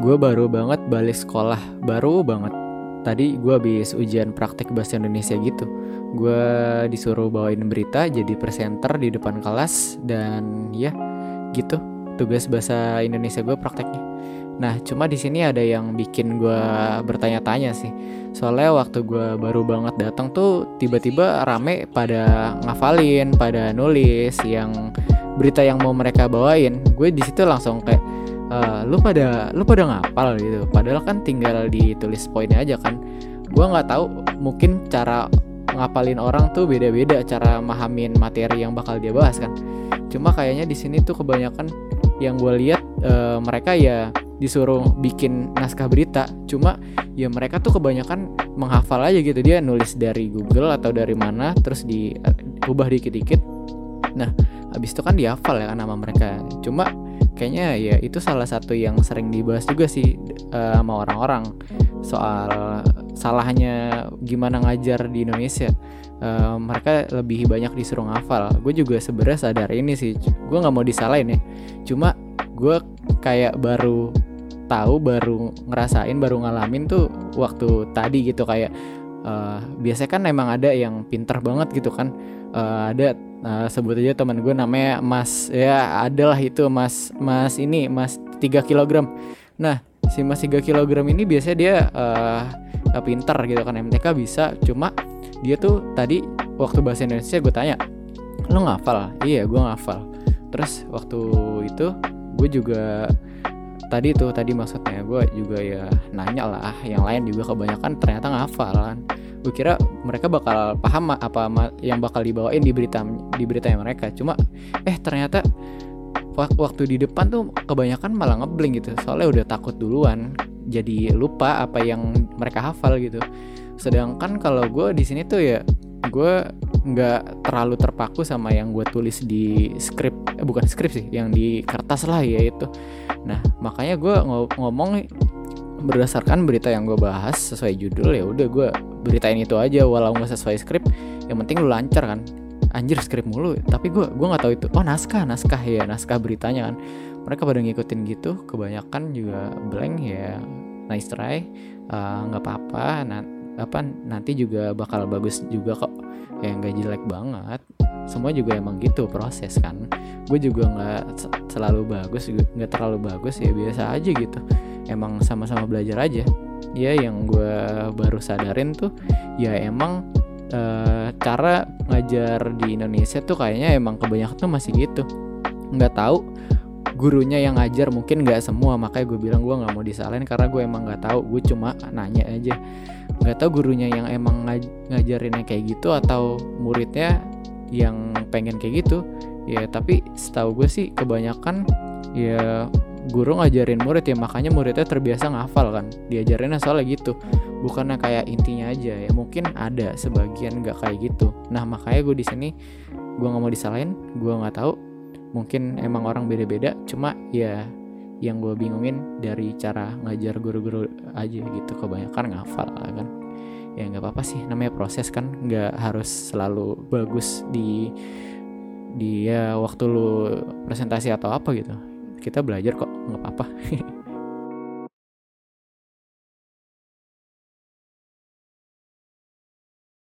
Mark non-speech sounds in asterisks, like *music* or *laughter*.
gue baru banget balik sekolah baru banget. Tadi gue habis ujian praktek bahasa Indonesia gitu. Gue disuruh bawain berita jadi presenter di depan kelas dan ya gitu. Tugas bahasa Indonesia gue prakteknya. Nah cuma di sini ada yang bikin gue bertanya-tanya sih. Soalnya waktu gue baru banget datang tuh tiba-tiba rame pada ngafalin pada nulis yang berita yang mau mereka bawain. Gue di situ langsung kayak uh, lu pada lu pada ngapal gitu. Padahal kan tinggal ditulis poinnya aja kan. Gue nggak tahu mungkin cara ngapalin orang tuh beda-beda cara mahamin materi yang bakal dia bahas kan. Cuma kayaknya di sini tuh kebanyakan yang gue lihat uh, mereka ya disuruh bikin naskah berita. Cuma ya mereka tuh kebanyakan menghafal aja gitu. Dia nulis dari Google atau dari mana terus diubah dikit-dikit. Nah habis itu kan dihafal ya kan nama mereka. Cuma kayaknya ya itu salah satu yang sering dibahas juga sih uh, sama orang-orang soal salahnya gimana ngajar di Indonesia. Uh, mereka lebih banyak disuruh ngafal. Gue juga sebenarnya sadar ini sih gue nggak mau disalahin ya. Cuma gue kayak baru tahu baru ngerasain baru ngalamin tuh waktu tadi gitu kayak uh, biasanya kan emang ada yang pinter banget gitu kan. Uh, ada uh, sebut aja teman gue namanya Mas ya adalah itu Mas Mas ini Mas 3 kg nah si Mas 3 kg ini biasanya dia uh, pinter gitu kan. MTK bisa cuma dia tuh tadi waktu bahasa Indonesia gue tanya lo ngafal? Iya gue ngafal. Terus waktu itu gue juga tadi tuh tadi maksudnya gue juga ya nanya lah yang lain juga kebanyakan ternyata ngafal kan. Gue kira mereka bakal paham apa yang bakal dibawain di berita di berita mereka. Cuma eh ternyata waktu di depan tuh kebanyakan malah ngebling gitu. Soalnya udah takut duluan jadi lupa apa yang mereka hafal gitu. Sedangkan kalau gue di sini tuh ya gue nggak terlalu terpaku sama yang gue tulis di skrip eh, bukan skrip sih yang di kertas lah ya itu. Nah makanya gue ngomong berdasarkan berita yang gue bahas sesuai judul ya udah gue beritain itu aja walau nggak sesuai skrip yang penting lu lancar kan. Anjir skrip mulu. Tapi gue gue nggak tahu itu. Oh naskah naskah ya naskah beritanya kan. Mereka pada ngikutin gitu kebanyakan juga blank ya. Nice try. Eh, nggak uh, apa-apa. Nah apa nanti juga bakal bagus juga kok. Ya nggak jelek banget. Semua juga emang gitu proses kan. Gue juga nggak selalu bagus nggak terlalu bagus ya biasa aja gitu. Emang sama-sama belajar aja. Ya yang gue baru sadarin tuh ya emang e, cara ngajar di Indonesia tuh kayaknya emang kebanyakan tuh masih gitu. Nggak tahu gurunya yang ngajar mungkin nggak semua makanya gue bilang gue nggak mau disalahin karena gue emang nggak tahu. Gue cuma nanya aja. Nggak tahu gurunya yang emang ngaj ngajarinnya kayak gitu atau muridnya yang pengen kayak gitu. Ya tapi setahu gue sih kebanyakan ya guru ngajarin murid ya makanya muridnya terbiasa ngafal kan. Diajarinnya soalnya gitu bukannya kayak intinya aja. Ya mungkin ada sebagian nggak kayak gitu. Nah makanya gue di sini gue nggak mau disalahin gue nggak tahu mungkin emang orang beda-beda cuma ya yang gue bingungin dari cara ngajar guru-guru aja gitu kebanyakan ngafal kan. Ya nggak apa-apa sih namanya proses kan nggak harus selalu bagus di dia ya waktu lu presentasi atau apa gitu. Kita belajar kok nggak apa-apa *laughs*